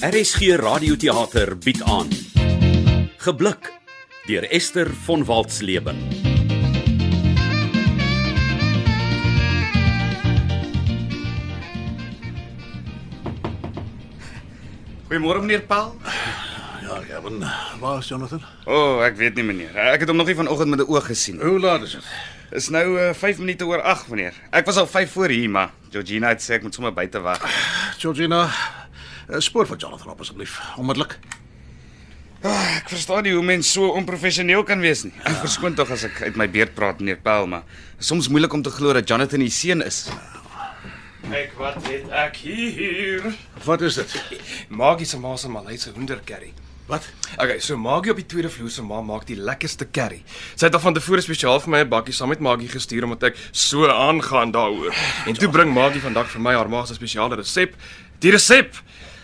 RSG Radioteater bied aan Geblik deur Esther von Waltzleben. Goeiemôre meneer Paul. Ja, Gavin, waar is Jonathan? O, oh, ek weet nie meneer. Ek het hom nog nie vanoggend met 'n oog gesien. Hoe laat is dit? Is nou uh, 5 minute oor 8 meneer. Ek was al 5 voor hier, maar Georgina het sê ek moet sommer buite wag. Georgina, eh, spoor vir Jonathan op asseblief, onmiddellik. Oh, ek verstaan nie hoe mens so onprofessioneel kan wees nie. Ek verskoon tog as ek uit my beerd praat meneer Paul, maar is soms moeilik om te glo dat Jonathan die seun is. Kyk wat het ek hier. Wat is dit? Magie se ma se Malayse hoender curry. Wat? Okay, so Magie op die tweede vloer se ma maak die lekkerste curry. Sy het al van tevore spesiaal vir my 'n bakkie saam met Magie gestuur omdat ek so aangaan daaroor. En toe bring Magie vandag vir my haar ma se spesiale resep. Die resep.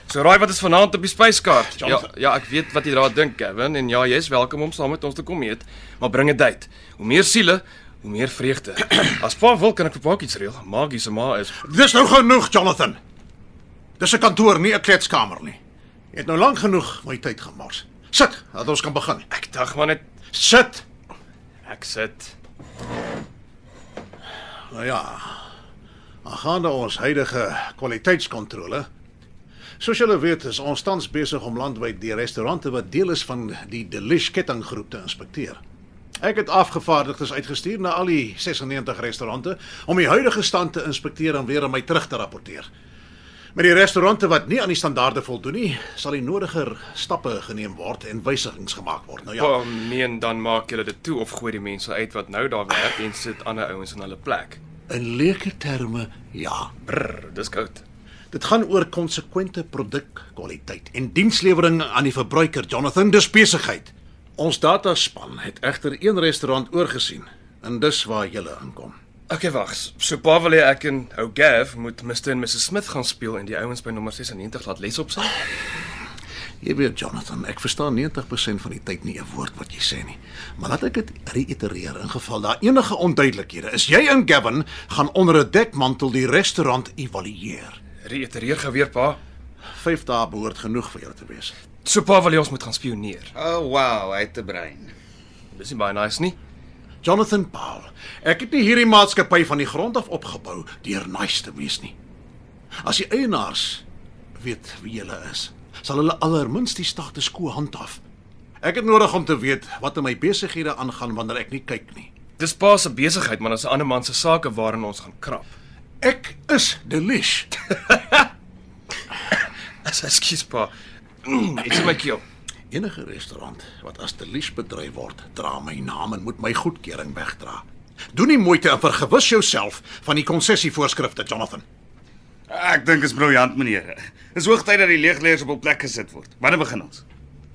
So raai wat is vanaand op die spyskaart? Ja, Jonathan. ja, ek weet wat jy daar dink, Kevin, en ja, jy's welkom om saam met ons te kom eet, maar bring 'n date. Hoe meer siele, hoe meer vreugde. As pa wil kan ek vir pa iets reël. Magie se ma is Dis nou genoeg, Jonathan. Dis 'n kantoor, nie 'n kletskamer nie. Jy het nou lank genoeg my tyd gemors. Sit, dat ons kan begin. Ek dink maar net Sit. ek sit. Nou ja. Aangaande ons huidige kwaliteitskontrole. Soos julle weet, is ons tans besig om landwyd die restaurante wat deel is van die Delish kettinggroep te inspekteer. Ek het afgevaardigdes uitgestuur na al die 96 restaurante om die huidige stand te inspekteer en weer aan my terug te rapporteer. Met die restaurante wat nie aan die standaarde voldoen nie, sal die nodige stappe geneem word en wysigings gemaak word. Nou ja, Pa meen dan maak julle dit toe of gooi die mense uit wat nou daar werk en sit ander ouens in hulle plek. in leuke terme, ja. Brr, dis koud. Dit gaan oor konsekwente produkkwaliteit en dienslewering aan die verbruiker, Jonathan, dis besigheid. Ons dataspan het egter een restaurant oorgesien en dis waar jy inkom. Okay, wag. So pa wil hê ek en ou Gav moet Mr en Mrs Smith gaan speel en die ouens by nommer 96 laat les op sy. Jy weet, Jonathan, ek verstaan 90% van die tyd nie 'n woord wat jy sê nie. Maar laat ek dit reitereer in geval daar enige onduidelikhede is. Jy en Gavin gaan onder 'n dekmantel die restaurant evalueer. Reitereer gou weer pa. 5 dae behoort genoeg vir julle te wees. So pa wil hê ons moet gaan spioneer. O, oh, wow, hy het 'n brein. Dis nie baie nice nie. Jonathan Paul, ek het nie hierdie maatskappy van die grond af opgebou deur nice te wees nie. As die eienaars weet wie hulle is, sal hulle allerminst die status quo handhaaf. Ek het nodig om te weet wat in my besighede aangaan wanneer ek nie kyk nie. Dis pa se besigheid, maar dis 'n ander man se sake waarin ons gaan krap. Ek is delish. As ekskuus pa. Iets in my keel. Enige restaurant wat as delish bedryf word, dra my naam en moet my goedkeuring wegdra. Doen nie moeite en vergewis jouself van die konsessievoorskrifte, Jonathan. Ek dink is briljant meneer. Dis hoogtyd dat die leegleiers op hul plek gesit word. Wanneer begin ons?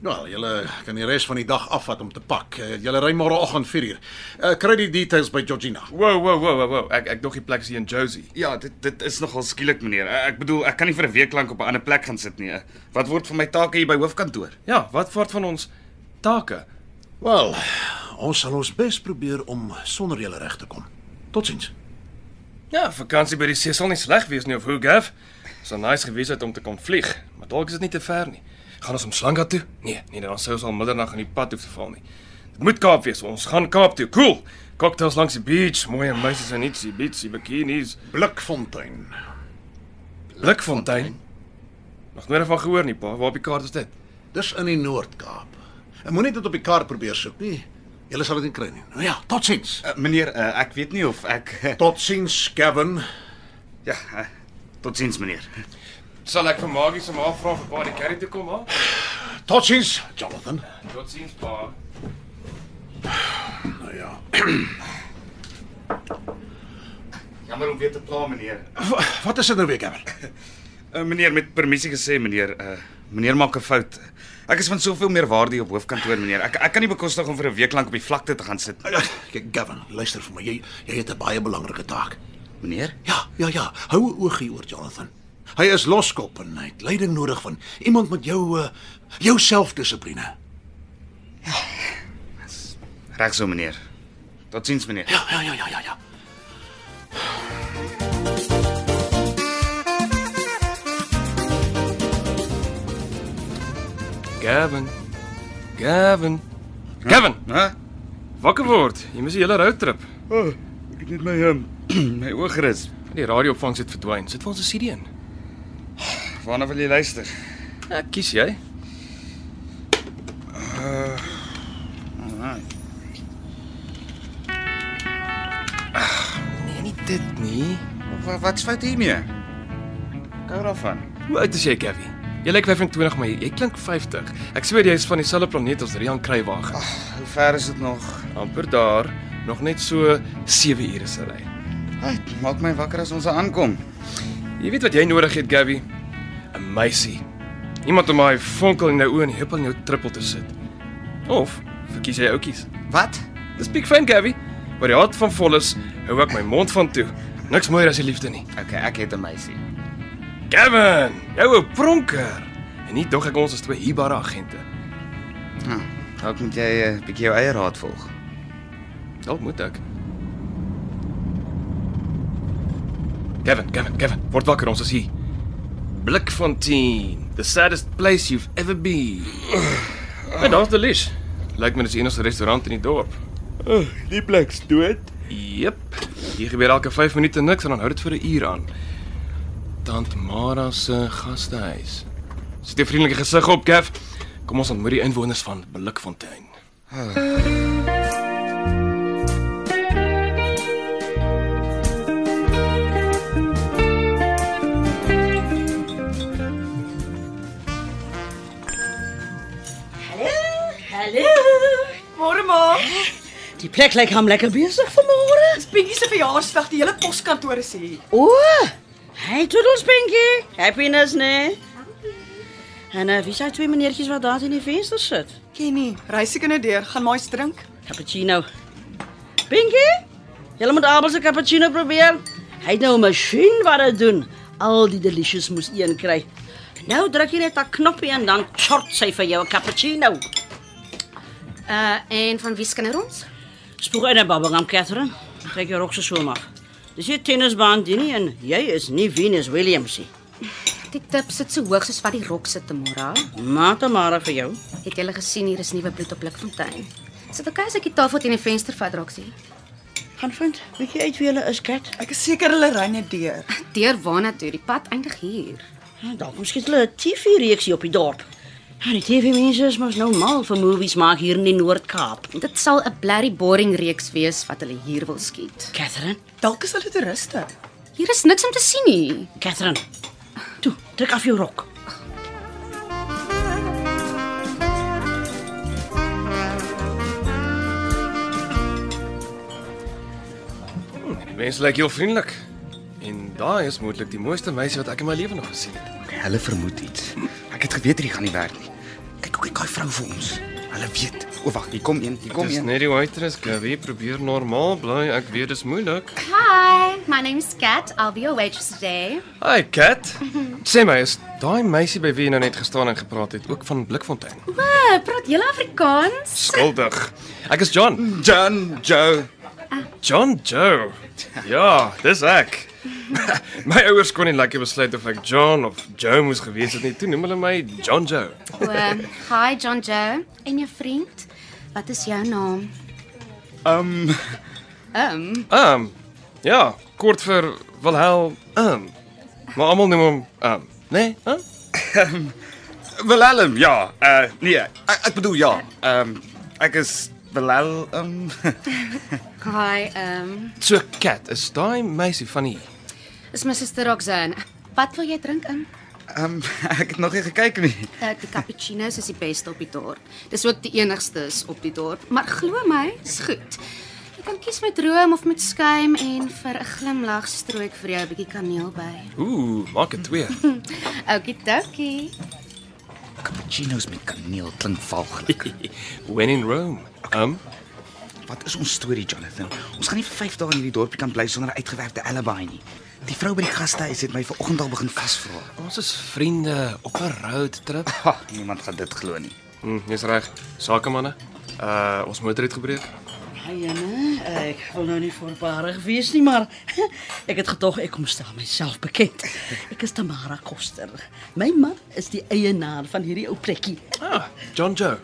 Wel, julle kan die res van die dag afvat om te pak. Eh, Julle ry môreoggend 4uur. Uh, kry die details by Georgina. Wow, wow, wow, wow, wow. Ek ek dog die plek is hier in Josie. Ja, dit dit is nogal skielik meneer. Ek bedoel, ek kan nie vir 'n week lank op 'n ander plek gaan sit nie. Wat word van my take hier by hoofkantoor? Ja, wat word van ons take? Wel, ons sal ons bes probeer om sonder julle reg te kom. Totsiens. Ja, vakansie by die see sal nie sleg wees nie of hoe Gav? So nice gewees het om te kom vlieg, maar dalk is dit nie te ver nie. Gaan ons om Slanga toe? Nee, nee, dan sou ons al middernag in die pad hoef te val nie. Dit moet Kaap wees. Ons gaan Kaap toe. Cool. Cocktails langs die beach, mooi meisies en ietsie, bietjie bikinis. Blikfontein. Blikfontein. Nog nooit van gehoor nie, pa. Waar op die kaart is dit? Dis in die Noord-Kaap. En moenie dit op die kaart probeer soek nie. Julle sal dit nie kry nie. Nou ja, totsiens. Uh, meneer, uh, ek weet nie of ek Totsiens, Gavin. ja, uh, totsiens meneer. Sal ek vir Magie se ma vra vir pa die curry toe kom haal? Totsiens, Jonathan. Totsiens, pa. Nou ja. Jammer om weer te pla meneer. W wat is dit nou weer, Gavin? Uh, meneer met permissie gesê meneer, uh, meneer maak 'n fout. Ek is van soveel meer waarde op hoofkantoor meneer. Ek ek kan nie bekostig om vir 'n week lank op die vlakte te gaan sit. nie. Kyk, Gavin, luister vir my. Jy jy het 'n baie belangrike taak. Meneer? Ja, ja, ja. Hou 'n oogie oor Jonathan. Hy is loskop en hy het leiding nodig van iemand met jou uh, jou selfdissipline. Reg so meneer. Totsiens meneer. Ja, ja, ja, ja, ja, ja. Gavin. Gavin. Gavin, Hæ? wakker word. Jy mis die hele roadtrip. O, oh, ek het net my um, my oë gerus. Die radioopvangs het verdwyn. Sit vir ons 'n CD in. Waarna wil jy luister? Ja, kies jy. Alright. Nee, nie dit nie. Wat wat's fout hiermee? Hou daarvan. Hoe oud is jy, Gavin? Jy lyk 25, maar jy, jy klink 50. Ek sweer jy is van dieselfde planeet as Rian Kruiwagen. Hoe ver is dit nog? amper daar, nog net so 7 ure se ry. Ai, maak my wakker as ons aankom. Jy weet wat jy nodig het, Gabby? 'n Meisie. Iemand om my vonkel in jou oë en die huppel in jou trippel te sit. Of verkies jy oudjies? Wat? Dis big fan, Gabby. Maar die hart van vol is, hou ek my mond van toe. Niks mooier as die liefde nie. Okay, ek het 'n meisie. Gavin, jou ou pronker. En nie dog ek ons is twee hierbare agente. Hm. Dalk moet jy 'n uh, bietjie jou eie raad volg. Dalk moet ek. Gavin, Gavin, Gavin, word wakker, ons is hier. Blikfontein, the saddest place you've ever been. En daar's Delish. Lyk my dis die enigste restaurant in die dorp. Oh, die plek's dood. Jep. Hier gebeur elke 5 minute niks en dan hou dit vir 'n uur aan. Tant Mara se gastehuis. Sit jy vriendelike gesig op, Gav? Kom ons ontmoet die inwoners van Blikfontein. Hallo. Môre ma. Die plek lyk hom lekker besig vanmôre. Dis Pinkie se verjaarsdag. Die hele poskantoor is hier. O! Hey, toedels Pinkie. Happiness, nee. En uh, wie zijn twee meneertjies wat daar in die venster sit? Kenny, reis ek in 'n deur. Gaan mais drink. Cappuccino. Pinkie? Jy moet Abel se cappuccino probeer. Hy het nou 'n masjien wat dit doen. Al die delicious moes een kry. Nou druk jy net 'n knoppie en dan short sy vir jou 'n cappuccino. Uh en van wie skinder ons? Spoeg in 'n bubblegum, Catherine. Trek jou rok so so mag. Dis hier tennisbaan die nie en jy is nie Venus Williams nie. Die tip sit so hoog soos wat die rok sit môre. Mata Mara vir jou. Het jy gesien hier is nuwe bloed op Blikfontein? Sit ek as ek die tafel teen die venster vat Roxie. Gaan vind, weet jy uit wie hulle is, Kat? Ek is seker hulle ry net deur. Deur waarna toe? Die pad eindig hier. Ja, dalk miskien hulle 'n TV-reeksie op die dorp. Ja, die TV-mense is mos nou mal vir movies maak hier in die Noord-Kaap. Dit sal 'n blerry boring reeks wees wat hulle hier wil skiet. Catherine, Dalk is hulle toeriste. Hier is niks om te sien nie. Catherine. Toe, trek af jou rok. Die mense lyk heel vriendelik. En daai is moontlik die mooiste meisie wat ek in my lewe nog gesien het. Hulle vermoed iets. Ek het geweet hierdie gaan nie werk nie. Kyk hoe kyk daai vrou vir ons. Hulle weet. O wag, hier kom een, hier kom Dis een. net die waitress, Gabby, probeer normaal bly. Ek weet dis moeilik. Hi, my name is Kat. I'll be your waitress today. Hi, Kat. Sê my, is daai meisie by wie jy nou net gestaan en gepraat het ook van Blikfontein? O, praat jy Afrikaans? Skuldig. Ek is John. John, Joe. John Joe. Ja, dis ek. my ouers kon nie lekker besluit of ek John of Joe moes gewees het nie. Toe noem hulle my John Joe. O, hi John Joe. En jou vriend? Wat is jou naam? Um, Um, Um, ja, kort vir Wilhelm. Um. Maar almal noem hom um. Nee? Huh? Willem, ja. Uh nee, ek, ek bedoel ja. Um ek is Willem. Um, hi, um, So Kat, is daai meisie van hier? Is my suster Roxanne. Wat wil jy drink in? um ek het nog nie gekyk nie. Uh, die cappuccino's is die beste op die dorp. Dis ook die enigstes op die dorp, maar glo my, is goed. Jy kan kies met room of met skuim en vir 'n glimlag strooi ek vir jou 'n bietjie kaneel by. Ooh, maak dit twee. Okidoki. Cappuccino's met kaneel klink valglik. When in Rome. Um, Wat is ons storie, Jonathan? Ons gaan nie vir 5 dae in hierdie dorpie kan bly sonder 'n uitgewerkte alibi nie. Die vrou by die gastehuis het my vanoggend al begin vasvra. ons is vriende op 'n road trip. Ha, niemand gaan dit glo nie. Hm, jy's reg. Sakemanne. Uh, ons motor het gebreek. Ja, nee, ek wil nou nie voorbarig wees nie, maar ek het gedog ek kom stel myself bekend. Ek is Tamara Koster. My man is die eienaar van hierdie ou plekkie. Ah, John Joe.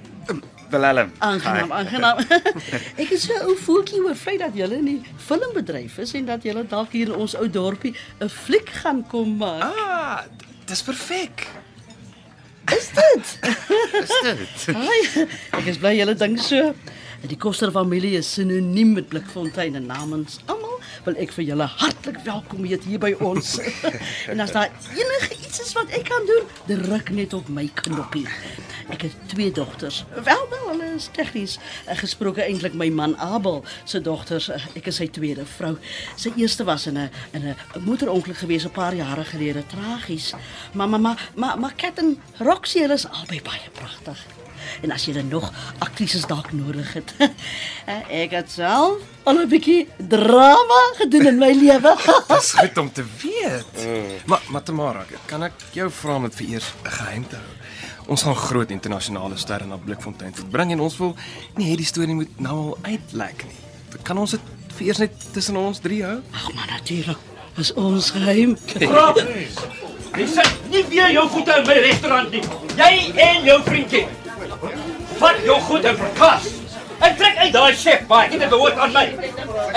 Willem. Aangenaam, aangenaam. ek is so 'n ou voeltjie oor vlei dat julle in die filmbedryf is en dat julle dalk hier in ons ou dorpie 'n fliek gaan kom maak. Ah, dis perfek. Is dit? Is dit? Ai, ek is bly julle dink so. Die Koster familie is sinoniem met Blikfontein en namens almal wil ek vir julle hartlik welkom heet hier by ons. en as daar enige iets is wat ek kan doen, druk net op my knoppie. Ek het twee dogters. Wel, wel, hulle is tegnies uh, gesproke eintlik my man Abel se dogters. Uh, ek is sy tweede vrou. Sy eerste was in 'n in 'n motorongeluk gewees 'n paar jare gelede, tragies. Maar maar maar maar, maar Kat en Roxie, hulle is albei baie pragtig. En as jy dan nog aktrises dalk nodig het. eh, ek het self al 'n bietjie drama gedoen in my lewe. Dis goed om te weet. Maar maar Tamara, kan ek jou vra om dit vir eers 'n geheim te hou? Ons gaan groot internasionale sterre na Blikfontein toe bring en ons wil nie hê die storie moet nou al uitlek nie. Kan ons dit vir eers net tussen ons drie hou? Ag maar natuurlik. Is ons geheim. Jy sit nie weer jou voete in my restaurant nie. Jy en jou vriendjie. Vat jou goed en verkas. En trek uit daai chef, maar dit behoort aan my.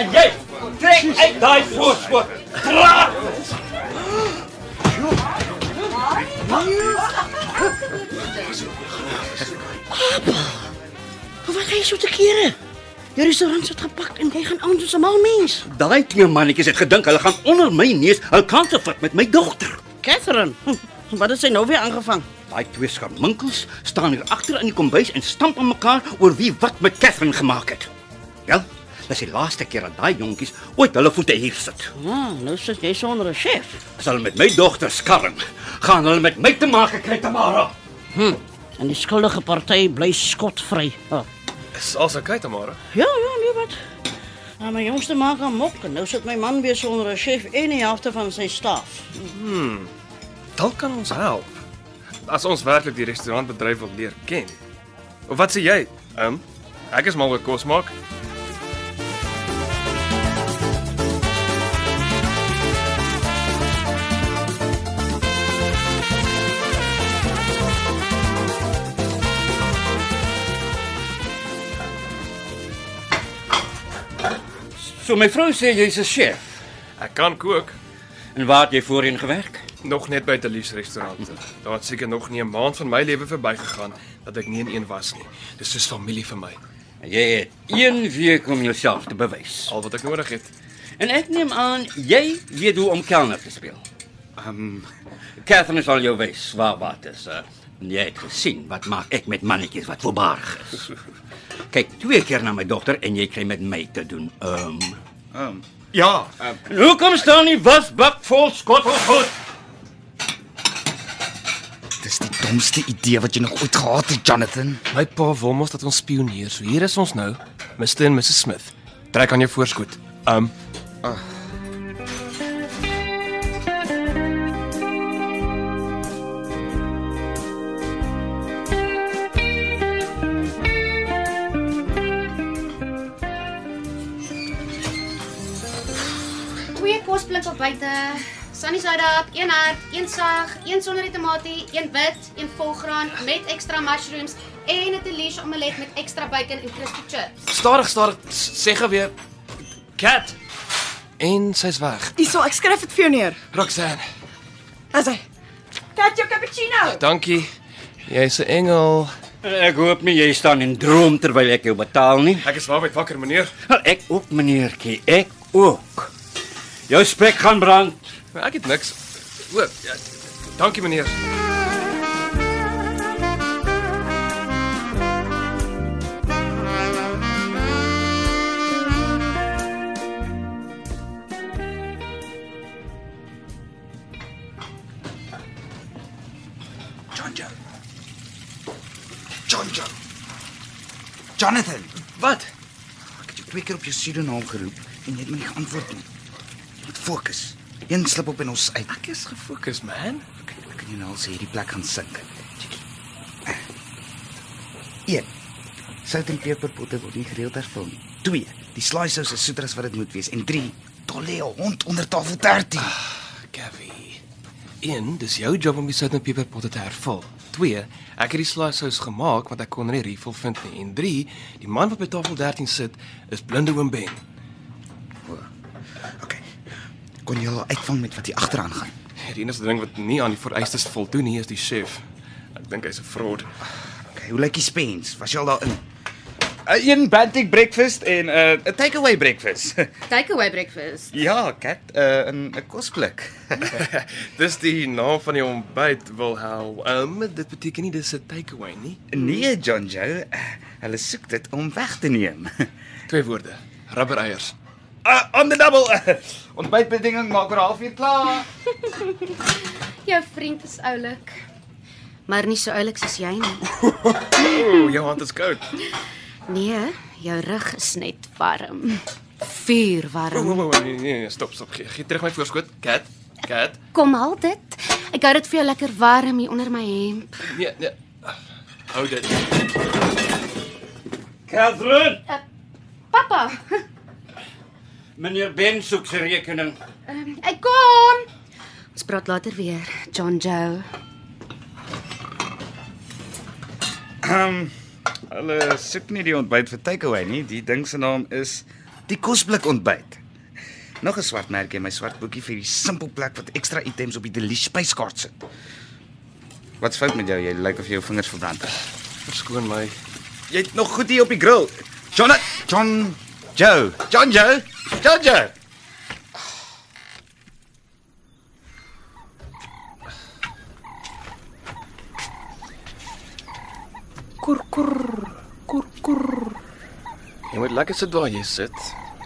En jy, trek uit daai voorskot. Dra! Wat gaan jy so te kere? Jou restaurant het gepak en jy gaan aan soos 'n mal mens. Daai twee mannetjies het gedink hulle gaan onder my neus hul kanse vat met my dogter. Catherine, hm, wat het sy nou weer aangevang? Daai twee skarminkels staan hier agter in die kombuis en stamp aan mekaar oor wie wat met Catherine gemaak het. Wel, dis die laaste keer dat daai jonkies ooit hulle voete hier sit. Ja, nou sit jy sonder 'n chef. As hulle met my dogter skarm, gaan hulle met my te maak kry Tamara. En die skuldige party bly skotvry. Oh. Is alles oukei, Tamara? Ja, ja, nee wat. Nou, my jongste maak aan mok en nou sit my man weer sonder 'n chef en die helfte van sy staf. Dalk kan ons help. As ons werklik die restaurantbedryf wil leer ken. Of wat sê jy? Ehm, um, ek is mal oor kos maak. So my vrou sê jy's 'n chef. Ek kan kook. En waar het jy voorheen gewerk? Nog net by Delies restaurante. Daar het seker nog nie 'n maand van my lewe verbygegaan dat ek nie in een was nie. Dis soos familie vir my. En Jy het een week om jouself te bewys. Al wat ek nodig het. En ek neem aan jy weet hoe om kelner te speel. Ehm um, Catherine sal jou wys waar wat is. Uh, jy het gesien wat maak ek met mannetjies wat voorbarig is. Kyk twee keer na my dogter en jy kry met my te doen. Ehm um, Um, ja, um, En hoekom staan die wasbak vol skottelgoed? dis die domste idee wat jy nog ooit gehad het, Jonathan. My pa wil mos dat ons spioneer. So hier is ons nou, Mr en Mrs Smith. Trek aan jou voorskoot. Um, Twee kosblik op buite. Sunny side up, een hart, een sag, een sonder die tamatie, een wit, een volgraan met extra mushrooms en 'n delish omelet met extra bacon en crispy chips. stadig, stadig, sê gou weer. Cat. En sy's weg. Hierso, ek skryf dit vir jou neer. Roxanne. As hy. Kat jou cappuccino. Dankie. Jy's 'n engel. Ek hoop nie jy staan en droom terwyl ek jou betaal nie. Ek is waarby wakker, meneer. Wel ek ook meneertjie, ek ook. Jou spek gaan brand. Maar ek het niks. O, ja, dankie meneer. Jonathan, Wat? ek het jou twee keer op jou pseudoniem geroep en jy het my nie geantwoord nie. Jy moet fokus. Een slip op en ons uit. Ek is gefokus, man. Ek ek kan jou nou al sê hierdie plek gaan sink. Een. Sout en peperpotte word nie gereeld hervul nie. 2. Die slaaisous is soeter as wat dit moet wees en 3. Tolle hond onder tafel 13. Gavi. Een, dis jou job om die sout en peperpotte te hervul. 2. Ek het die slaaisous gemaak want ek kon nie refill vind nie. En 3. Die man wat by tafel 13 sit is blinde oom Ben. Kon jy al uitvang met wat hier agteraan gaan? Die enigste ding wat nie aan die vereistes voldoen nie is die chef. Ek dink hy's 'n fraud. OK, hoe lyk die spens? Was jy al daarin? 'n Een bantic breakfast en 'n uh, takeaway breakfast. Takeaway breakfast. ja, kat, 'n uh, 'n 'n kosblik. Dis die naam van die ontbyt Wilhelm. Um, dit beteken nie dis 'n takeaway nie. nee, John Joe, uh, hulle soek dit om weg te neem. Twee woorde. Rubbereiers. Uh, on the double. Uh, ontbytbediening maak oor 'n halfuur klaar. Jou vriend is oulik. Maar nie so oulik soos jy nie. Ooh, jou hand is koud. Nee, jou rug is net warm. Vuur Oh, warm. oh, oh, nee, nee, nee, stop, stop. Gee, gee terug my voorskot. Cat. Cat. Kom al dit. Ek hou dit vir jou lekker warm hier onder my hemp. Nee, nee. Hou dit. Catherine, Pappa, meneer Ben soek sy rekening. um, ek kom. Ons praat later weer, John Joe. Hulle soek nie die ontbyt vir takeaway nie. Die ding se naam is die kosblik ontbyt. Nog 'n swart merkie in my swart boekie vir die simpel plek wat ekstra items op die delish spyskaart sit. Wat's fout met jou? Jy lyk of jy jou vingers verbrand het. Verskoon my. Jy het nog goed hier op die grill. John John Joe. John Joe. John Joe. Kur kur kur kur. Jy moet lekker sit waar jy sit.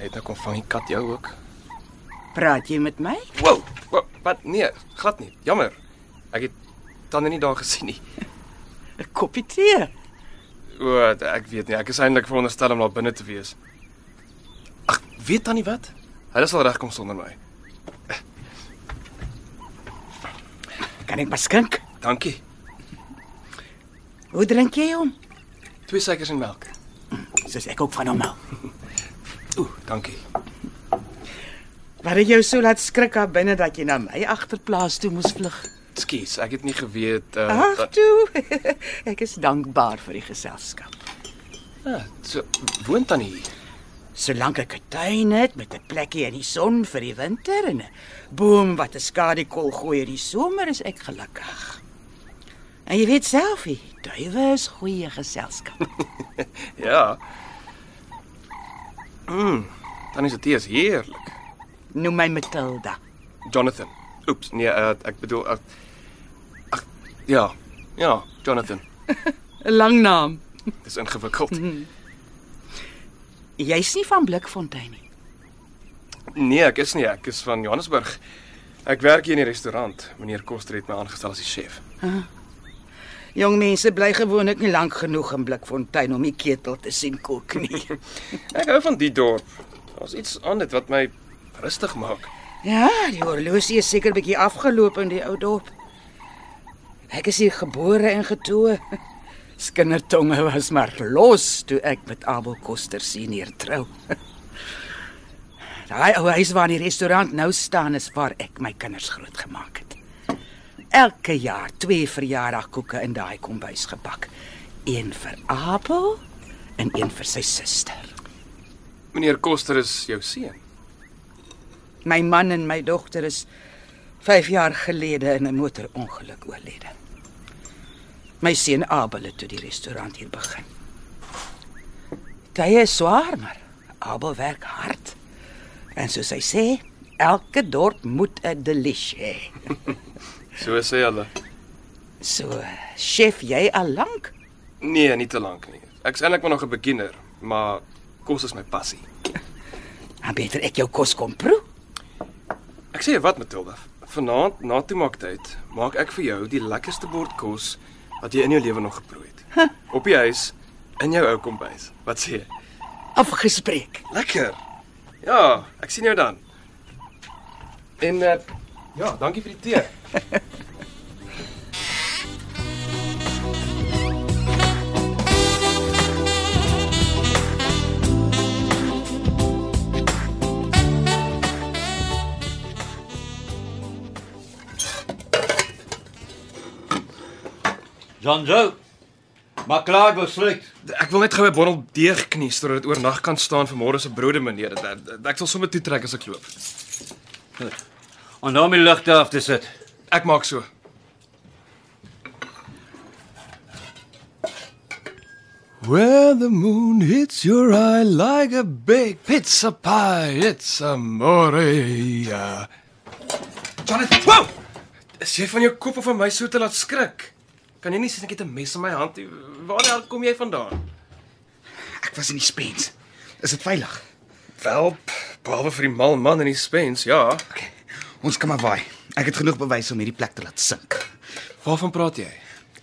Net nou kom vang die kat jou ook. Praat jy met my? Wow. wow wat nee, glad nie. Jammer. Ek het tande nie daar gesien nie. 'n Koppie tee. O, ek weet nie. Ek is eintlik veronderstel om daar binne te wees. Weet tannie wat? Hulle sal regkom sonder my. Kan ek maar skink? Dankie. Hoe drink jy hom? Twee suikers en melk. Soos ek ook van hom hou. Ooh, dankie. Wat het jou so laat skrik daar binne dat jy na my agterplaas toe moes vlug? Skus, ek het nie geweet uh Ag dat toe. ek is dankbaar vir die geselskap. ah, so woon tannie hier. Solank ek 'n tuin het met 'n plekkie in die son vir die winter en 'n boom wat 'n skadukol gooi in die somer, is ek gelukkig. En jy weet self, die duwe is goeie geselskap. Ja. Mm, tannie se tee is heerlik. Noem my Matilda. Jonathan. Oeps, nee, uh, ek bedoel uh, Ag, ja. Ja, Jonathan. 'n Lang naam. Dis ingewikkeld. Jy's nie van Blikfontein nie. Nee, ek is nie, ek is van Johannesburg. Ek werk hier in die restaurant. Meneer Koster het my aangestel as die chef. Jong mense bly gewoonlik nie lank genoeg in Blikfontein om die ketel te sien kook nie. Ek hou van die dorp. Daar's iets aan dit wat my rustig maak. ja, die horlosie is seker bietjie afgeloop in die ou dorp. Ek is hier gebore en getoe. Skindertonge was maar los toe ek met Abel Koster senior trou. Daai ou huis waar die restaurant nou staan is waar ek my kinders grootgemaak het. Elke jaar twee verjaardagkoeke in daai kombuis gebak. Een vir Abel en een vir sy suster. Meneer Koster is jou seun. My man en my dogter is 5 jaar gelede in 'n motorongeluk oorlede. My seun Abel het toe die restaurant hier begin. Tye is swaar, maar Abel werk hard. En soos hy sê, elke dorp moet 'n delish hê. So sê hulle. So, chef jy al lank? Nee, nie te lank nie. Ek's eintlik maar nog 'n beginner, maar kos is my passie. Dan beter ek jou kos kom proe. Ek sê wat Matilda, vanaand na toemaaktyd maak ek vir jou die lekkerste bord kos wat jy in jou lewe nog geproe het. Huh. Op die huis in jou ou kombuis. Wat sê jy? Afgespreek. Lekker. Ja, ek sien jou dan. En uh, ja, dankie vir die tee. John Joe. Maar klaar besluit. Ek wil net gou 'n bottel deeg knies sodat dit oornag kan staan vir môre se brode meneer. Ek sal sommer toe trek as ek loop. En dan my ligte af te sit. Ek maak so. Where the moon hits your eye like a big pizza pie, it's amore. Jonathan, wow! Is jy van jou kop of van my so te laat skrik? Kan jy nie sien ek het 'n mes in my hand? nie? Waar hel kom jy vandaan? Ek was in die spens. Is dit veilig? Wel, behalwe vir die mal man in die spens, ja. Okay. Ons kan maar waai. Ek het genoeg bewys om hierdie plek te laat sink. Waarvan praat jy?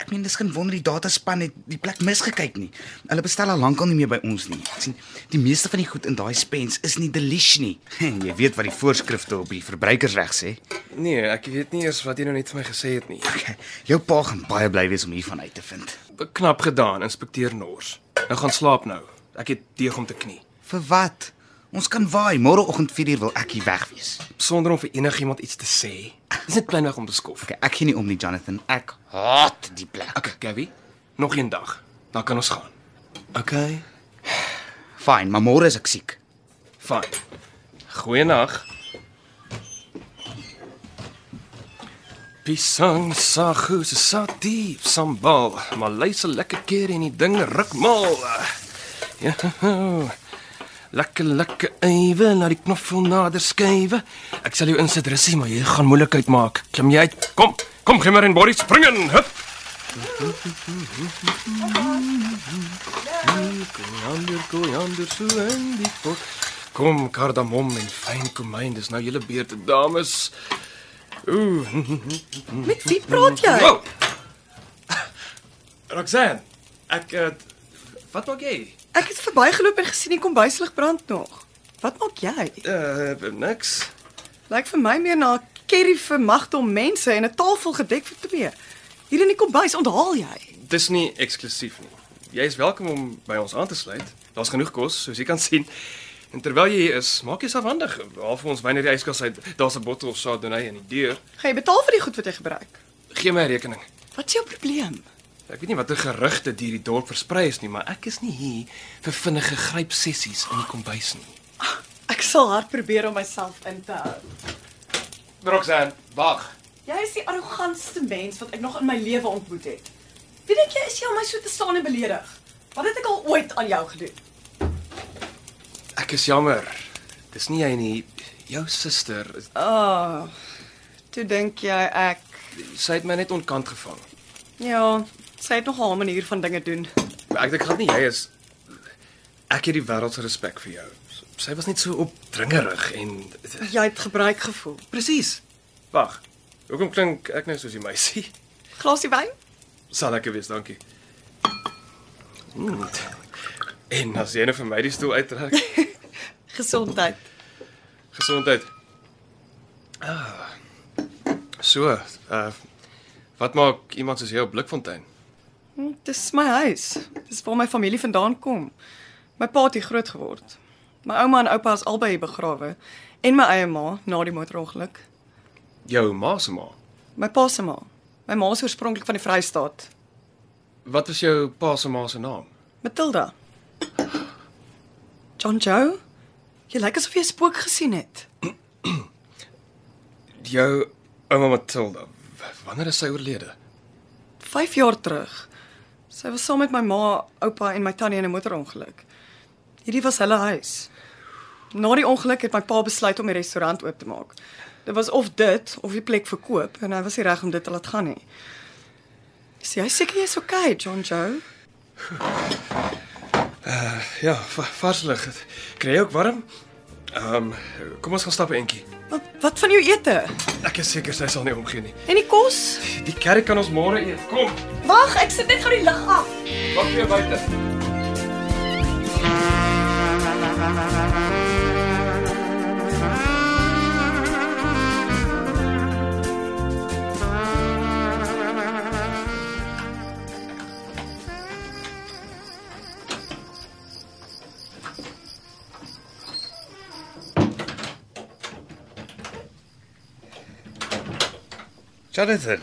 Ek meen dis geen wonder die dataspan het die plek misgekyk nie. Hulle bestel al lankal nie meer by ons nie. Ek sien die meeste van die goed in daai spens is nie delish nie. Jy weet wat die voorskrifte op die verbruikersreg sê. Nee, ek weet nie eers wat jy nou net vir my gesê het nie. Okay. Jou pa gaan baie bly wees om hiervan uit te vind. Knap gedaan, inspekteur Nors. Nou gaan slaap nou. Ek het deeg om te knie. Vir wat? Ons kan waai. Môreoggend 4uur wil ek hier weg wees. Sonder om vir enigiemand iets te sê. Dis net kleinweg om te skof. Okay, ek gee nie om nie, Jonathan. Ek haat die plek. Okay, Gabby. Nog een dag. Dan kan ons gaan. Okay. Fyn, maar môre is ek siek. Fyn. Goeienaand. Pisang sagu se sati sambal. Maar luister lekker keer en die ding ruk mal. Ja. Lekker lekker ewe na die knoffel nader skuwe. Ek sal jou insit russie, maar jy gaan moeilikheid maak. Klim jy uit. Kom. Kom gimmer en body spring in. Hup. Koriander, koriander, so in die pot. Kom, kardamom en fyn komyn, dis nou julle beurt, dames. Ooh. Met wie praat jy? Wow. Roxanne, ek uh, wat maak jy? Ek het verbygeloop en gesien die kombuislig brand nog. Wat maak jy? Uh niks. Lyk vir my meer na 'n kerry vir magte om mense en 'n tafel gedek vir twee. Hier in die kombuis onthaal jy. Dis nie eksklusief nie. Jy is welkom om by ons aan te sluit. Daar's genoeg kos, soos jy kan sien. En terwyl jy hier is, maak jouself handig. Haal vir ons wyn uit die yskas uit. Daar's 'n bottel Chardonnay in die deur. Gaan jy betaal vir die goed wat jy gebruik? Gee my 'n rekening. Wat is jou probleem? Ek weet nie watter gerugte deur die dorp versprei is nie, maar ek is nie hier vir vinnige gryp sessies in die kombuis nie. Ek sal hard probeer om myself in te hou. Roxanne, wag. Jy is die arrogantste mens wat ek nog in my lewe ontmoet het. Wie dink jy is jy om my so te staan en beledig? Wat het ek al ooit aan jou gedoen? Ek is jammer. Dis nie jy nie. Jou suster, Ah. Oh, toe dink jy ek sy het my net onkant gevang. ja, sy het nogal 'n manier van dinge doen. Ek dink glad nie jy is ek het die wêreld se respek vir jou. Sy was net so opdringerig en Jy het gebruik gevoel. presies. Wag. Hoekom klink ek nou soos die meisie? Glasie wyn? Sal lekker wees, dankie. Mm. En as jy nou vir my die stoel uittrek, Gesondheid. gesondheid. Ah. So, uh wat maak iemand soos jy op Blikfontein? Hm, Dis my huis. Dis waar my familie vandaan kom. My pa het hier groot geword. My ouma en oupa is albei begrawe en my eie ma na die motorongeluk. Jou ma se ma. My pa se ma. My ma is oorspronklik van die Vrystaat. Wat was jou pa se ma se naam? Matilda. John Joe? Jy lyk asof jy 'n spook gesien het. Jou ouma Matilda. Wanneer is sy oorlede? 5 jaar terug. Sy was saam met my ma, oupa en my tannie in 'n motorongeluk. Hierdie was hulle huis. Na die ongeluk het my pa besluit om die restaurant oop te maak. Dit was of dit of die plek verkoop en hy was nie reg om dit te laat gaan nie. Is jy seker jy's okay, John Joe? Ja, va vars lig. Kry jy ook warm? Ehm, um, kom ons gaan stap 'n entjie. Wat wat van jou ete? Ek is seker sy sal nie omgee nie. En die kos? Die kerk kan ons môre eet. Kom, Wag, ek sit net gou die lig af. wag vir jou buite. Jonathan,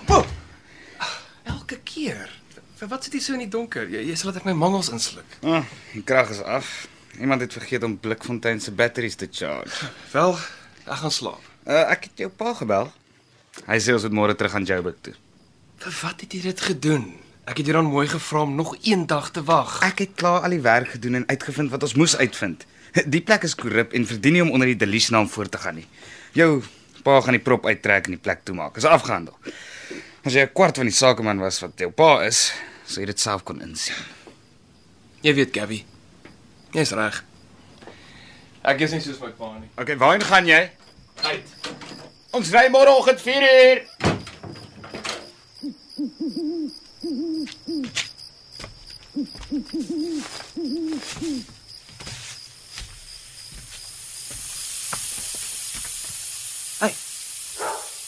Elke keer. Vir wat sit jy so in die donker? Jy, jy sal dit ek my mangels insluk. Ah, die krag is af. Iemand het vergeet om Blikfontein se batteries te charge. Wel, ek gaan slaap. Uh, ek het jou pa gebel. Hy sê ons moet môre terug aan Joburg toe. Vir wat het jy dit gedoen? Ek het jou dan mooi gevra om nog een dag te wag. Ek het klaar al die werk gedoen en uitgevind wat ons moes uitvind. Die plek is korrup en verdien nie om onder die Delish naam voort te gaan nie. Jou pa gaan die prop uittrek en die plek toemaak. Is afgehandel. As jy 'n kwart van die sakeman was wat jou pa is, sou jy dit self kon insien. Jy weet, Gabby. Jy's reg. Ek is nie soos my pa nie. Okay, waarheen gaan jy? Uit. Ons ry môreoggend 4uur. Hey.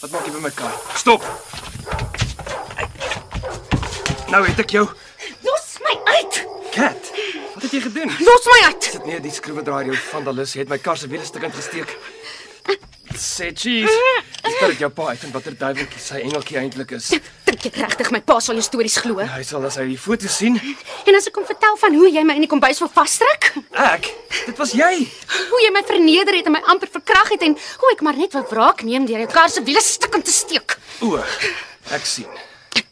Wat maak jy by my kar? Stop. Nou het ek jou. Los my uit. Kat. Wat het jy gedoen? Los my uit. Sit neer, die skroewedraaier jou vandalis het my kar se wiele stukkend gesteek. Sê cheese. Dit het jou pa uit en watter duiweltjie sy engeltjie eintlik is. Dink jy regtig my pa sal jou stories glo? Hy sal as hy die foto sien. En as ek hom vertel van hoe jy my in die kombuis wil vasdruk, Ek. Dit was jy. hoe jy my verneder het en my amper verkrag het en hoe ek maar net wou wraak neem deur jou kar se wiele stukkend te steek. O. Ek sien.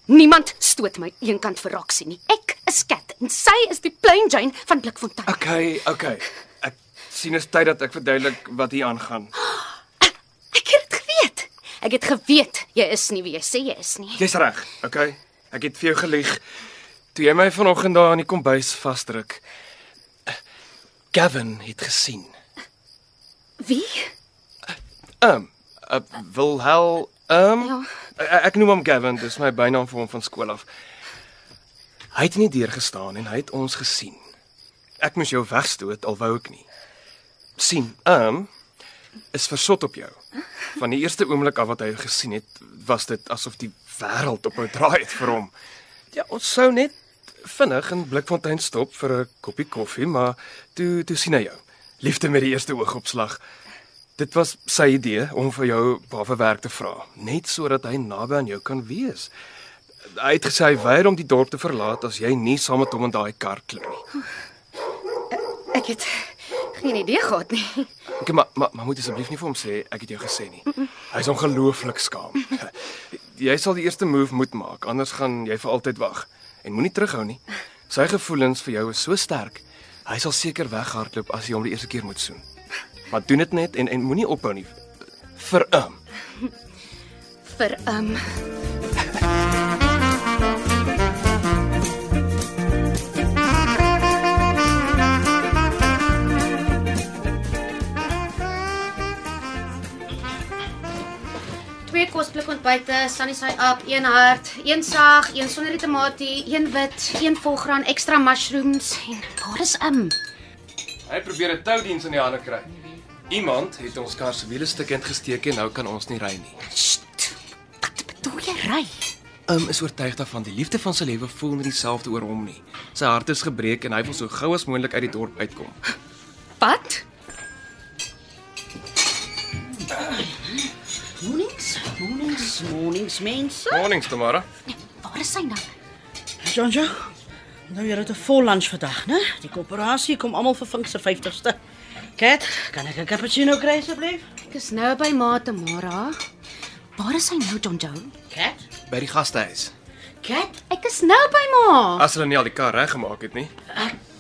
Niemand stoot my eenkant vir Roxie nie. Ek is Kat en sy is die plain Jane van Blikfontein. Okay, okay. Ek sien is tyd dat ek verduidelik wat hier aangaan. Ek het dit geweet. Ek het geweet jy is nie wie jy sê jy is nie. Jy's reg, okay? Ek het vir jou gelieg. Toe jy my vanoggend daar aan die kombuis vasdruk. Gavin het gesien. Wie? Ehm, um, uh, Wilhel, ehm Ja. um, ek noem hom Gavin, dis my bynaam vir hom van skool af. Hy het in die deur gestaan en hy het ons gesien. Ek moes jou wegstoot al wou ek nie. Sien, ehm um, is versot op jou. Van die eerste oomblik af wat hy gesien het, was dit asof die wêreld op 'n draai het vir hom. Ja, ons sou net vinnig in Blikfontein stop vir 'n koppie koffie, maar toe toe sien hy jou. Liefde met die eerste oogopslag. Dit was sy idee om vir jou baie werk te vra, net sodat hy naby aan jou kan wees. Hy het gesê hy weier om die dorp te verlaat as jy nie saam met hom in daai kar klim nie. Ek het geen idee gehad nie. Okay, maar maar, maar moet asseblief nie vir hom sê ek het jou gesê nie. Hy's ongelooflik skaam. Jy sal die eerste move moet maak, anders gaan jy vir altyd wag. En moenie terughou nie. Sy gevoelens vir jou is so sterk. Hy sal seker weghardloop as jy hom die eerste keer moet soen. Maar doen dit net en en moenie ophou nie. Vir hom. Vir um Twee kosblik ontbyte, sunny side up, een hart, een saag, een sonder die tamatie, een wit, een volgraan, ekstra mushrooms en waar is um? Hy probeer 'n toudiens in die hande kry. Iemand het ons kar se wiele stukkend gesteek en nou kan ons nie ry nie. Sst. Wat bedoel jy ry? Um is oortuig daarvan die liefde van sy lewe voel nie dieselfde oor hom nie. Sy hart is gebreek en hy wil so gou as moontlik uit die dorp uitkom. Wat? Mornings, mornings, mornings mense. Mornings, Tamara. Waar is hy nou? Jonjo. Nou jy het 'n vol lunch vandag, né? Die koöperasie kom almal vir Vink se 50ste. Kat, kan ek 'n cappuccino kry asseblief? Ek is nou by Ma Tamara. Waar is hy nou, John Joe? Kat? By die gastehuis. Kat? Ek is nou by Ma. As hulle nie al die kar reggemaak het nie.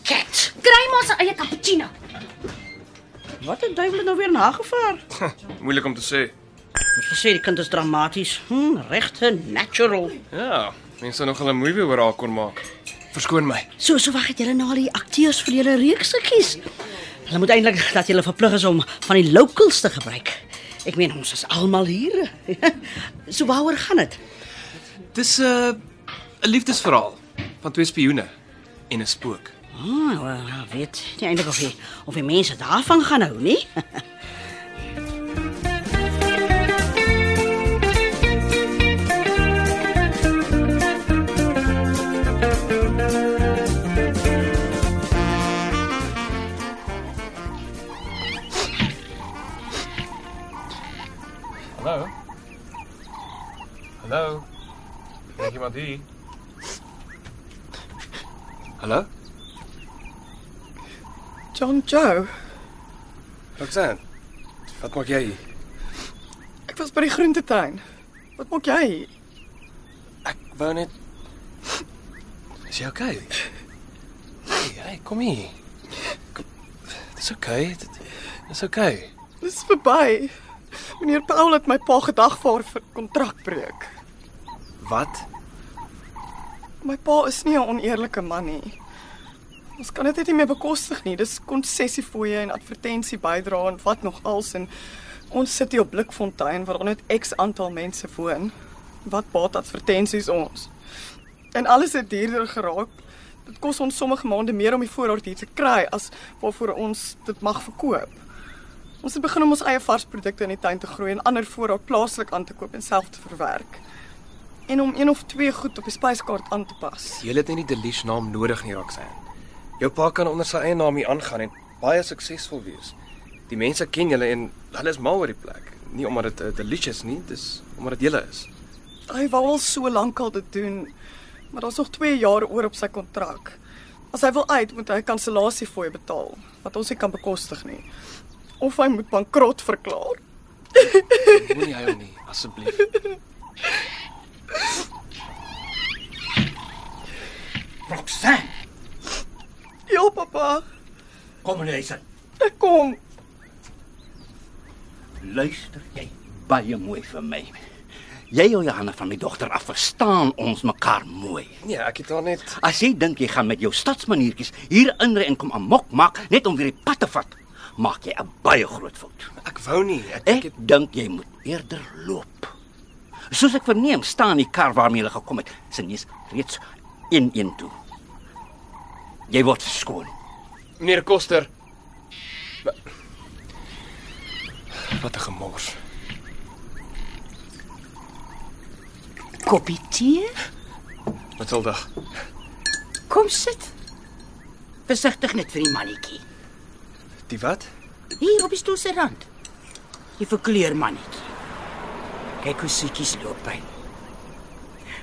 Kat. Kry maar sy eie cappuccino. Wat 'n duiwel het nou weer nagevaar? Moeilik om te sê. Ek gesê die kind is dramaties. Hm, regte natural. Ja, mense nog 'n movie oor haar kon maak. Verskoon my. So so wag het julle nou al die akteurs vir julle reeks gekies. Hulle moet eintlik dat julle verplig is om van die locals te gebruik. Ek meen ons is almal hier. so waaroor gaan dit? Dis 'n uh, 'n liefdesverhaal van twee spioene en 'n spook. Ah, wel, weet nie eintlik of jy of die mense daarvan gaan hou nie. Joe. Roxanne. Wat maak jy hier? Ek was by die groentetuin. Wat maak jy hier? Ek wou net Is jy okay? Hey, hey, kom hier. Dis okay. Dis okay. Dis verby. Meneer Paul het my pa gedagvaar vir kontrakbreuk. Wat? My pa is nie 'n oneerlike man nie. Ons kan dit net nie meer bekostig nie. Dis konsessiefooie en advertensie bydra en wat nog als en ons sit hier op Blikfontein waar net X aantal mense woon. Wat baat advertensies ons? En alles het duurder geraak. Dit kos ons sommige maande meer om die voorraad hier te kry as waarvoor ons dit mag verkoop. Ons het begin om ons eie varsprodukte in die tuin te groei en ander voorraad plaaslik aan te koop en self te verwerk. En om een of twee goed op die spyskaart aan te pas. Jy het nie die Delish naam nodig nie, Roxanne. Jou pa kan onder sy eie naam hier aangaan en baie suksesvol wees. Die mense ken julle en hulle is mal oor die plek. Nie omdat dit uh, delicious nie, dis omdat dit julle is. Hy wou al so lank al dit doen, maar daar's nog 2 jaar oor op sy kontrak. As hy wil uit, moet hy kansellasiefooi betaal wat ons nie kan bekostig nie. Of hy moet bankrot verklaar. Moenie hy hom nie, asseblief. Roxanne, Ja, pappa, kom en luister. ek kom. Luister jy baie mooi vir my. Jy en Johanna van my dogter af verstaan ons mekaar mooi. Nee, ek het haar net As jy dink jy gaan met jou stadsmaniertjies hier inry en kom amok maak net om weer die pad te vat, maak jy 'n baie groot fout. ek wou nie. Ek, ek Ek het dink jy moet eerder loop. Soos ek verneem, staan die kar waarmee jy gekom het, se neus reeds in een toe. Jy word verskoon. meneer Koster. Wa- Wat 'n gemors. Koppie tee? Matilda. Kom sit. Versigtig net vir die mannetjie. Die wat? Hier op die stoel se rand. Die verkleur mannetjie. Kyk hoe soetjies loop hy.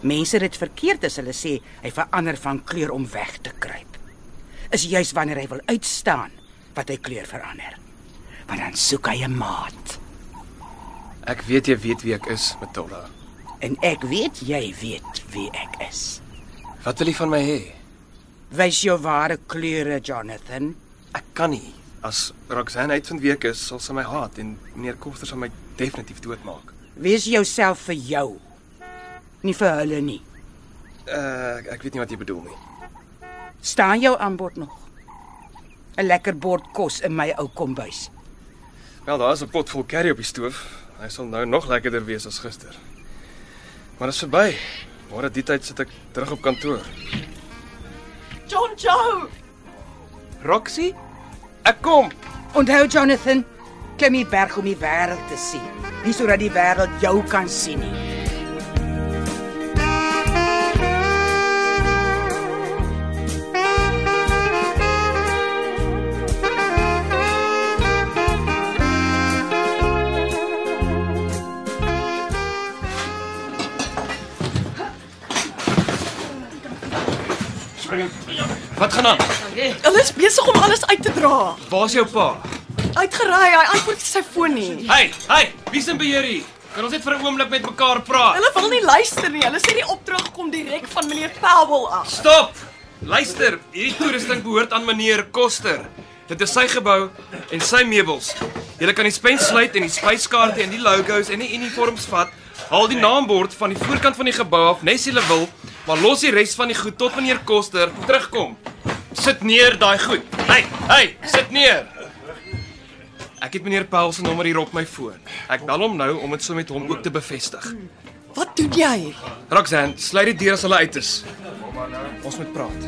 Mense het dit verkeerd as hulle sê hy verander van kleur om weg te kruip. Is juis wanneer hy wil uitstaan wat hy kleur verander. Want dan soek hy 'n maat. Ek weet jy weet wie ek is, Matilda. En ek weet jy weet wie ek is. Wat wil jy van my hê? Wys jou ware kleure, Jonathan. Ek kan nie. As Roxanne uitvind wie ek is, sal sy my haat en meneer Koster sal my definitief doodmaak. Wees jouself vir jou. Nie vir hulle nie. Uh ek, weet nie wat jy bedoel nie. Staan jou aanbod nog? 'n Lekker bord kos in my ou kombuis. Wel, daar is 'n pot vol curry op die stoof. Hy sal nou nog lekkerder wees as gister. Maar dit is verby. Môre die tyd sit ek terug op kantoor. John Joe. Roxy, ek kom. Onthou Jonathan, klim die berg om die wêreld te sien, nie sodat die wêreld jou kan sien nie. Wat gaan aan? Hulle is besig om alles uit te dra. Waar's jou pa? Uitgery, hy antwoord sy foon nie. Hey, hey, wie's in beheer hier? Kan ons net vir 'n oomblik met mekaar praat? Hulle wil nie luister nie. Hulle sê die opdrag kom direk van meneer Powell af. Stop. Luister, hierdie toerusting behoort aan meneer Koster. Dit is sy gebou en sy meubels. Jy kan die spens sluit en die spyskaarte en die logos en die uniforms vat. Haal die naambord van die voorkant van die gebou af, nes jy wil, maar los die res van die goed tot meneer Koster terugkom. Sit neer daai goed. Hey, hey, sit neer. Ek het meneer Paul se nommer hier op my foon. Ek bel hom nou om dit so met hom ook te bevestig. Wat doen jy? Roxanne, sluit die deur as hulle uit is. Ons moet praat.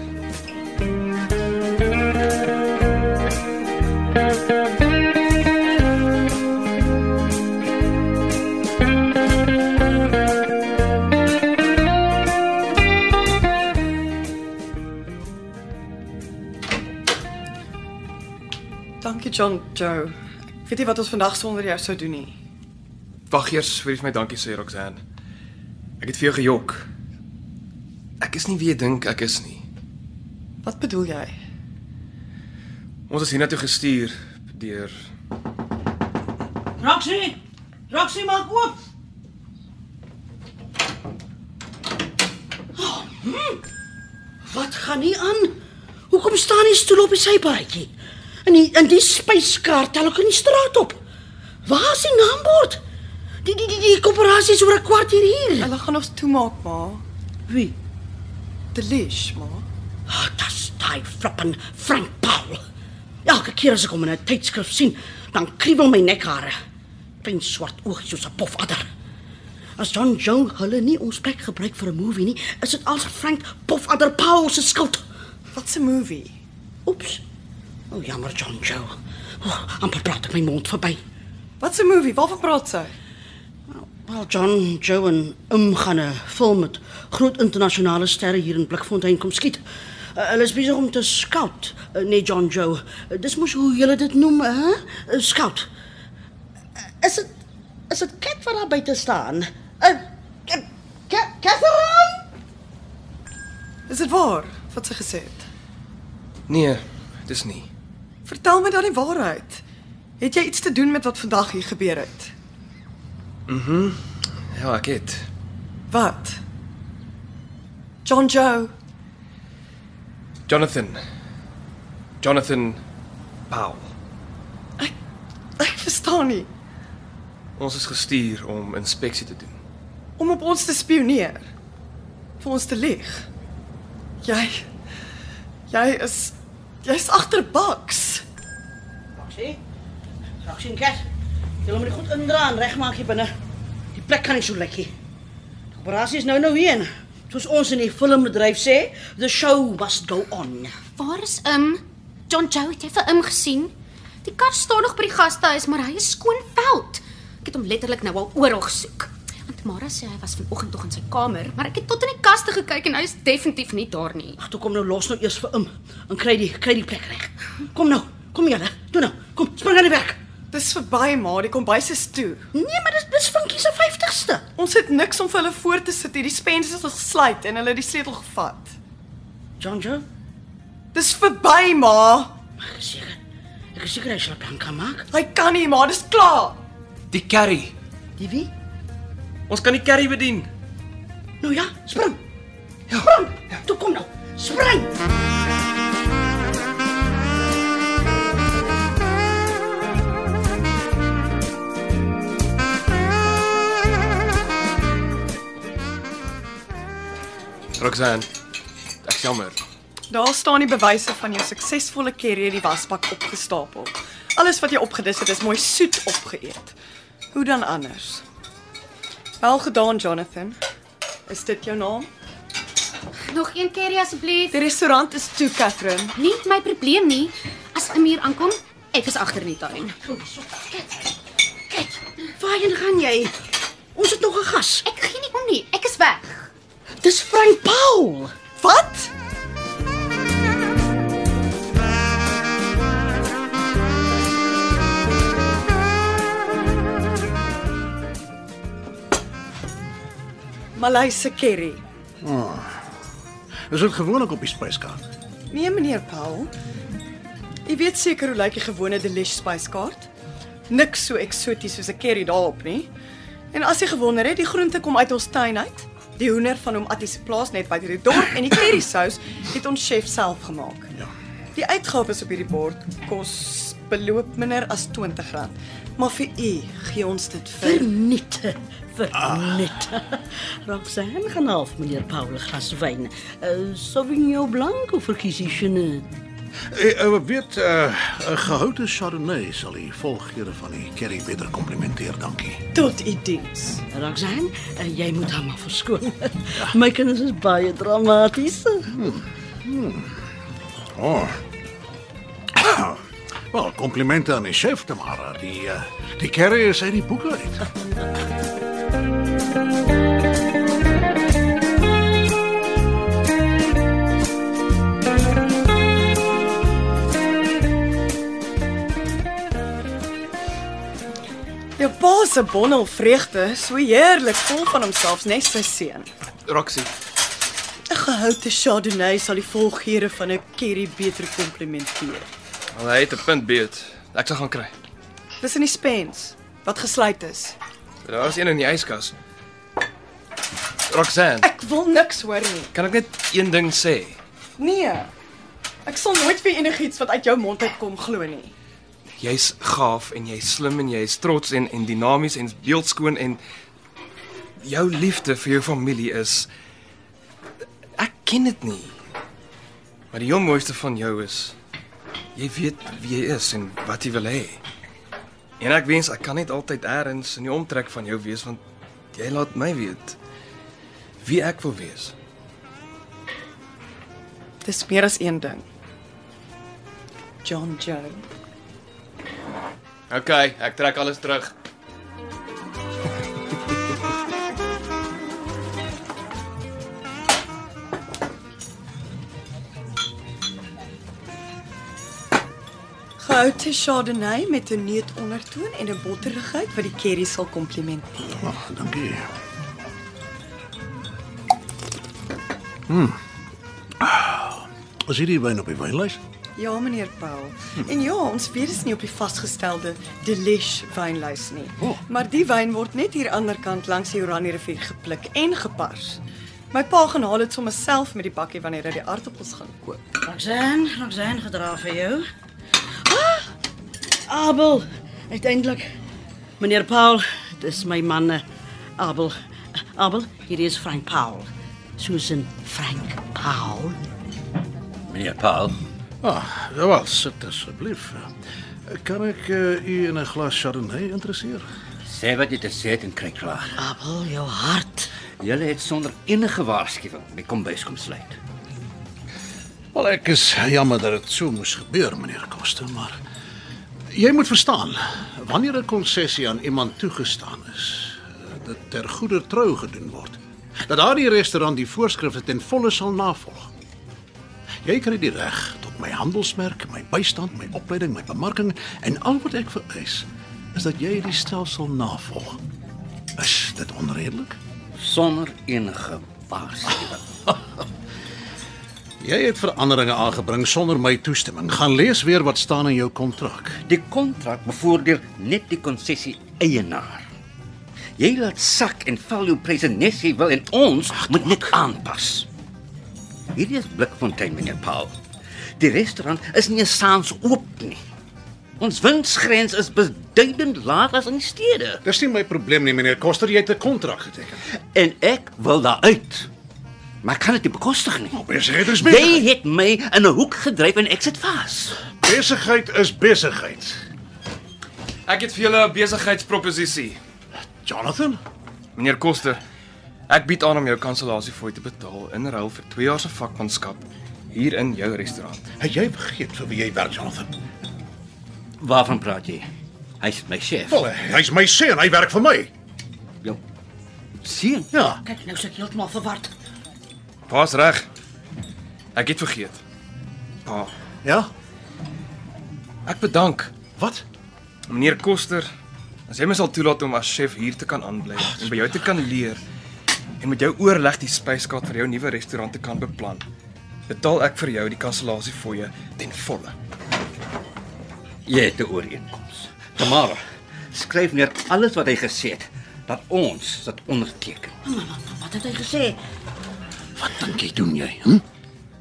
Dankie John Joe. Ek weet nie wat ons vandag sonder jou sou doen nie. Wag eers vir my dankie sê Roxanne. Ek het vir jou gejok. Ek is nie wie jy dink ek is nie. Wat bedoel jy? Ons is hiernatoe gestuur deur Roxy! Roxy maak oop. Oh, hm. Wat gaan nie aan? Hoekom staan die stoel op die sypaadjie? En die en die spyskaart tel ook in die straat op. Waar is die naambord? Die die die, die koöperasie is oor 'n kwartier hier. Hulle gaan ons toemaak, ma. Wie? Delish, ma. Oh, dis daai flippen Frank Paul. Elke keer as ek hom in 'n tydskrif sien, dan kriebel my nekhare. Klein swart oogies soos 'n pofadder. As John Joe hulle nie ons plek gebruik vir 'n movie nie, is dit als Frank Pofadder Paul se skuld. Wat 'n movie. Oeps. O, jammer John Joe. Oh, amper praat ek my mond verby. Wat 'n movie? Waarvan praat sy? Wel John Joe en um gaan 'n film met groot internasionale sterre hier in Blikfontein kom skiet. Uh, hulle is besig om te scout. Uh, nee John Joe. Uh, dis mos hoe julle dit noem, hè? Uh, scout. Uh, is dit is dit Kat wat daar buite staan? Uh, uh, Ka- Catherine? Is dit waar wat sy gesê het? Nee, dis nie. Vertel my dan die waarheid. Het jy iets te doen met wat vandag hier gebeur het? Ja, ek het. Wat? John Joe. Jonathan. Jonathan Powell. Ek verstaan nie. Ons is gestuur om inspeksie te doen. Om op ons te spioneer. Vir ons te lieg. Jy jy is jy's agter baks. Roxy. Roxy en Kat. Julle moet goed indra en regmaak hier binne. Die plek kan nie so lyk nie. Die operasie is nou nou heen. Soos ons in die filmbedryf sê, the show must go on. Waar is Im? John Joe, het jy vir Im gesien? Die kar staan nog by die gastehuis, maar hy is skoon fout. Ek het hom letterlik nou al oral gesoek. Mara sê hy was vanoggend tog in sy kamer, maar ek het tot in die kaste gekyk en hy is definitief nie daar nie. Ag, toe kom nou los nou eers vir hom en kry die kry die plek reg. Kom nou. Kom julle. Toe nou. Kom, spring aan die werk. Dis verby, ma, die kombuis is toe. Nee, maar dis dis Funky se 50ste. Ons het niks om vir hulle voor te sit. Hierdie spens is gesluit en hulle het die sleutel gevat. John Joe. Dis verby, ma. Ek is seker. Ek is seker hy sal plan kan maak. Hy kan nie, ma, dis klaar. Die carry. Die wie? Ons kan die carry bedien. Nou ja, spring. Ja. Spring. Toe kom nou. Spring. Roxanne. Ek jammer. Daar staan die bewyse van jou suksesvolle carrière die wasbak opgestapel. Alles wat jy opgedis het is mooi soet opgeëet. Hoe dan anders? Wel gedaan, Jonathan. Is dit jou naam? Nog een keer asseblief. Die restaurant is toe, Catherine. Nie my probleem nie. As Im hier aankom, ek is agter in die tuin. Kyk, waarheen gaan jy? Ons het nog 'n gas. Ek gee nie om nie. Ek is weg. Dis Frank Paul. Wat? Malayse curry. Is dit gewoonlik op die spyskaart? Nee, meneer Paul. Jy weet seker hoe lyk die gewone delish spyskaart? Niks so eksoties soos 'n curry daarop nie. En as jy gewonder het, die groente kom uit ons tuin uit. Die hoender van hom Attie se plaas net buite die dorp en die curry sous het ons chef self gemaak. Ja. Die uitgawes op hierdie bord kos beloop minder as R20. Maar vir u gee ons dit vir Verniet. Verniet. Roxanne gaan half meneer Paul glas wyn. Uh, Sauvignon Blanc of verkies jy Chenin? Ek uh, weet 'n uh, gehoute Chardonnay sal die volgere van die curry beter komplementeer, dankie. tot u diens. Roxanne, uh, jy moet haar maar verskoon. My kinders is baie dramaties. Oh. Wel, komplimente aan die chef Tamara. Die uh, die curry is uit die boeke uit. Jou pa se bondel vreugde, so heerlik vol van homself, net sy seun. Roxy. 'n Gehoute Chardonnay sal die volgeure van 'n curry beter komplementeer. Al hy het 'n punt beet. Ek sal gaan kry. Dis in die spens wat gesluit is. Daar is een in die yskas. Roxanne, Ek wil niks hoor nie. kan ek net een ding sê? Nee. Ek sal nooit vir enigiets wat uit jou mond uitkom glo nie. Jy's gaaf en jy's slim en jy's trots en en dinamies en beeldskoon en jou liefde vir jou familie is ek ken dit nie. Maar die heel mooiste van jou is jy weet wie jy is en wat jy wil hê. En ek wens ek kan net altyd eers in die omtrek van jou wees want jy laat my weet wie ek wil wees. Dis meer as een ding. John Joe. OK, ek trek alles terug. Gehoute Chardonnay met 'n neutondertoon en 'n botterigheid wat die curry sal komplementeer. Ag, dankie. Hm. Is hierdie wyn op die wynlys? Ja, meneer Paul. En ja, ons dit is nie op die vasgestelde Delish wynlys nie. Oh. Maar die wyn word net hier aanderkant langs die Oranje rivier gepluk en gepars. My pa gaan haal dit sommer self met die bakkie wanneer hy die aardappels gaan koop. Roxanne, Roxanne gedra vir jou. Ah, Abel, uiteindelik. Meneer Paul, dis my man Abel. Abel, hier is Frank Paul. Susan Frank Paul. Meneer Paul, Ah, wel, sit asseblief. Kan ek uh, u in 'n glas Chardonnay interesseer? sê wat jy te sê het en kry klaar. Abel, jou hart. Julle het sonder enige waarskuwing my kombuis kom sluit. Wel, ek is jammer dat dit so moes gebeur, meneer Koster, maar jy moet verstaan, wanneer 'n konsessie aan iemand toegestaan is, eh, dit ter goeie trou gedoen word, dat daardie restaurant die voorskrifte ten volle sal navolg. Jy kry die reg tot my handelsmerk, my bystand, my opleiding, my bemarking en al wat ek vereis is dat jy die stelsel navolg. Is dit onredelik? Sonder enige waarskuwing. Jy het veranderinge aangebring sonder my toestemming. Gaan lees weer wat staan in jou kontrak. Die kontrak bevoordeel net die konsessie eienaar. Jy laat sak en val jou pryse net jy wil en ons moet net aanpas. Hierdie is Blikfontein, meneer Paul. Die restaurant is nie saans oop nie. Ons winsgrens is beduidend laag as in die stede Dis nie my probleem nie, meneer Koster, jy het 'n kontrak geteken. en ek wil daar uit. Maar ek kan dit nie bekostig nie. Besigheid is Jy besigheid. het my in 'n hoek gedryf en ek sit vas. Besigheid is besigheid. Ek het vir julle 'n besigheidsproposisie. Jonathan, Meneer Koster, ek bied aan om jou kansellasie fooi te betaal in ruil vir 2 jaar se vakmanskap hier in jou restaurant. het jy vergeet vir wie jy werk, Jonathan? Waarvan praat jy? Hy's my chef. Wel, hy's my seun, hy werk vir my. Jou sien. Ja. Kyk, nou sit ek heeltemal verward. Pa's reg. Ek het vergeet. Pa, Ja? ek bedank Wat? meneer Koster as jy my sal toelaat om as chef hier te kan aanbly en by jou te kan leer en met jou oorleg die spyskaart vir jou nuwe restaurant te kan beplan. Betaal ek vir jou die kansellasie fooie ten volle. Jy het 'n ooreenkoms. Tamara, skryf neer alles wat hy gesê het dat ons dit onderteken. Wat het hy gesê? Wat dink jy doen jy? Hm?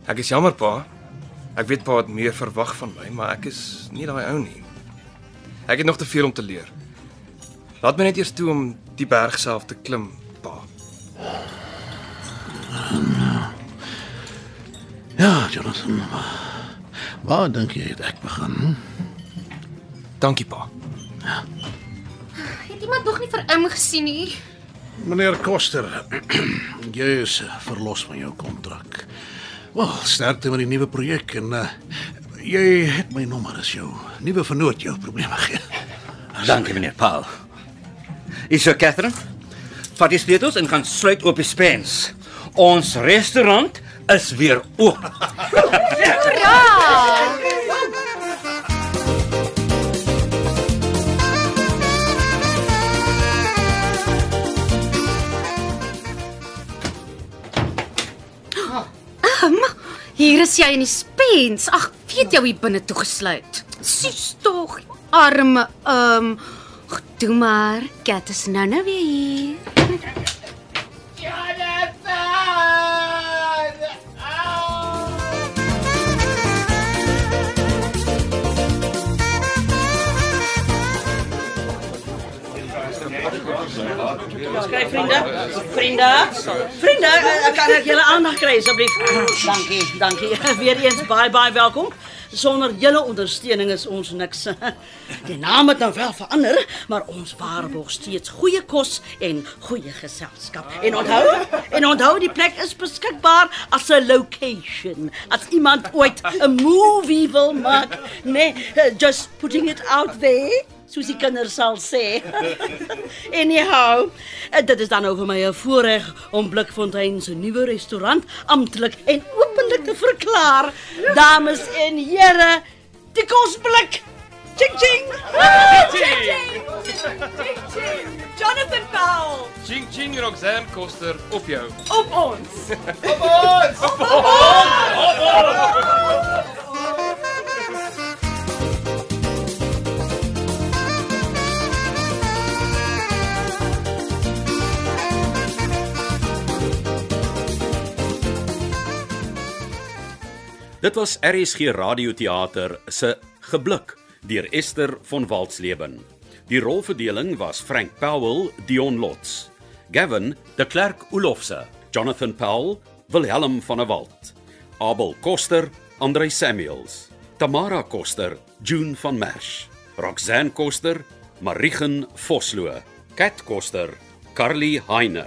Ek is jammer pa. Ek weet pa het meer verwag van my, maar ek is nie daai ou nie. Ek het nog te veel om te leer. Laat my net eers toe om die berg self te klim, pa. Ja, Jonathan. Waar dink jy het ek begin? Dankie pa. Het iemand nog nie vir hom gesien nie? Meneer Koster, jy is verlos van jou kontrak. Wel, sterkte met die nuwe projek en uh, jy het my nommer as jou nuwe vernoot jou probleme gee. Dankie meneer Paul. Is so Catherine? Vat die sleutels en gaan sluit op die spens. Ons restaurant is weer oop. Hier is jy in die spens. Ag, weet jy hoe binne toegesluit? Sis tog, arme ehm um, Toe maar, Kat is nou nou weer hier. Skryf vriende. Vriende. Vriende, eh, kan ek julle aandag kry asseblief? Dankie, dankie. Weer eens baie baie welkom. Sonder julle ondersteuning is ons niks. Die naam het nou wel verander, maar ons waarborg steeds goeie kos en goeie geselskap. En onthou, en onthou die plek is beskikbaar as 'n location. As iemand ooit 'n movie wil maak, nee, just putting it out there soos die kinders sal sê. Anyhow, dit is dan nou vir my 'n voorreg om Blikfontein se nuwe restaurant amptelik en openlik te verklaar. Dames en here, die kosblik. Ching ching. Ching ching. Ching ching. Jonathan Powell, Ching ching Roxanne Koster op jou. op ons. Dit was RSG Radioteater se Geblik deur Esther von Waltzleben. Die rolverdeling was Frank Powell, Dion Lots, Gavin, De Klerk Olofse, Jonathan Powell, Wilhelm van der Walt, Abel Koster, Andrei Samuels, Tamara Koster, June van Merch, Roxanne Koster, Marigen Vosloo, Kat Koster, Carly Heine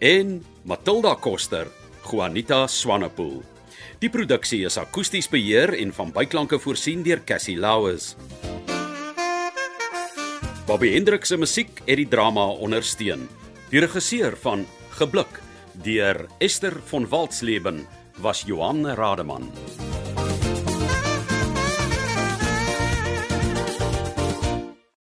en Matilda Koster, Juanita Swanepoel. Die produksie is akoesties beheer en van byklanke voorsien deur Cassie Lauers. Bobby Hendrik se musiek het die drama ondersteun. Die regisseur van Geblik deur Esther von Waltzleben was Johan Rademan.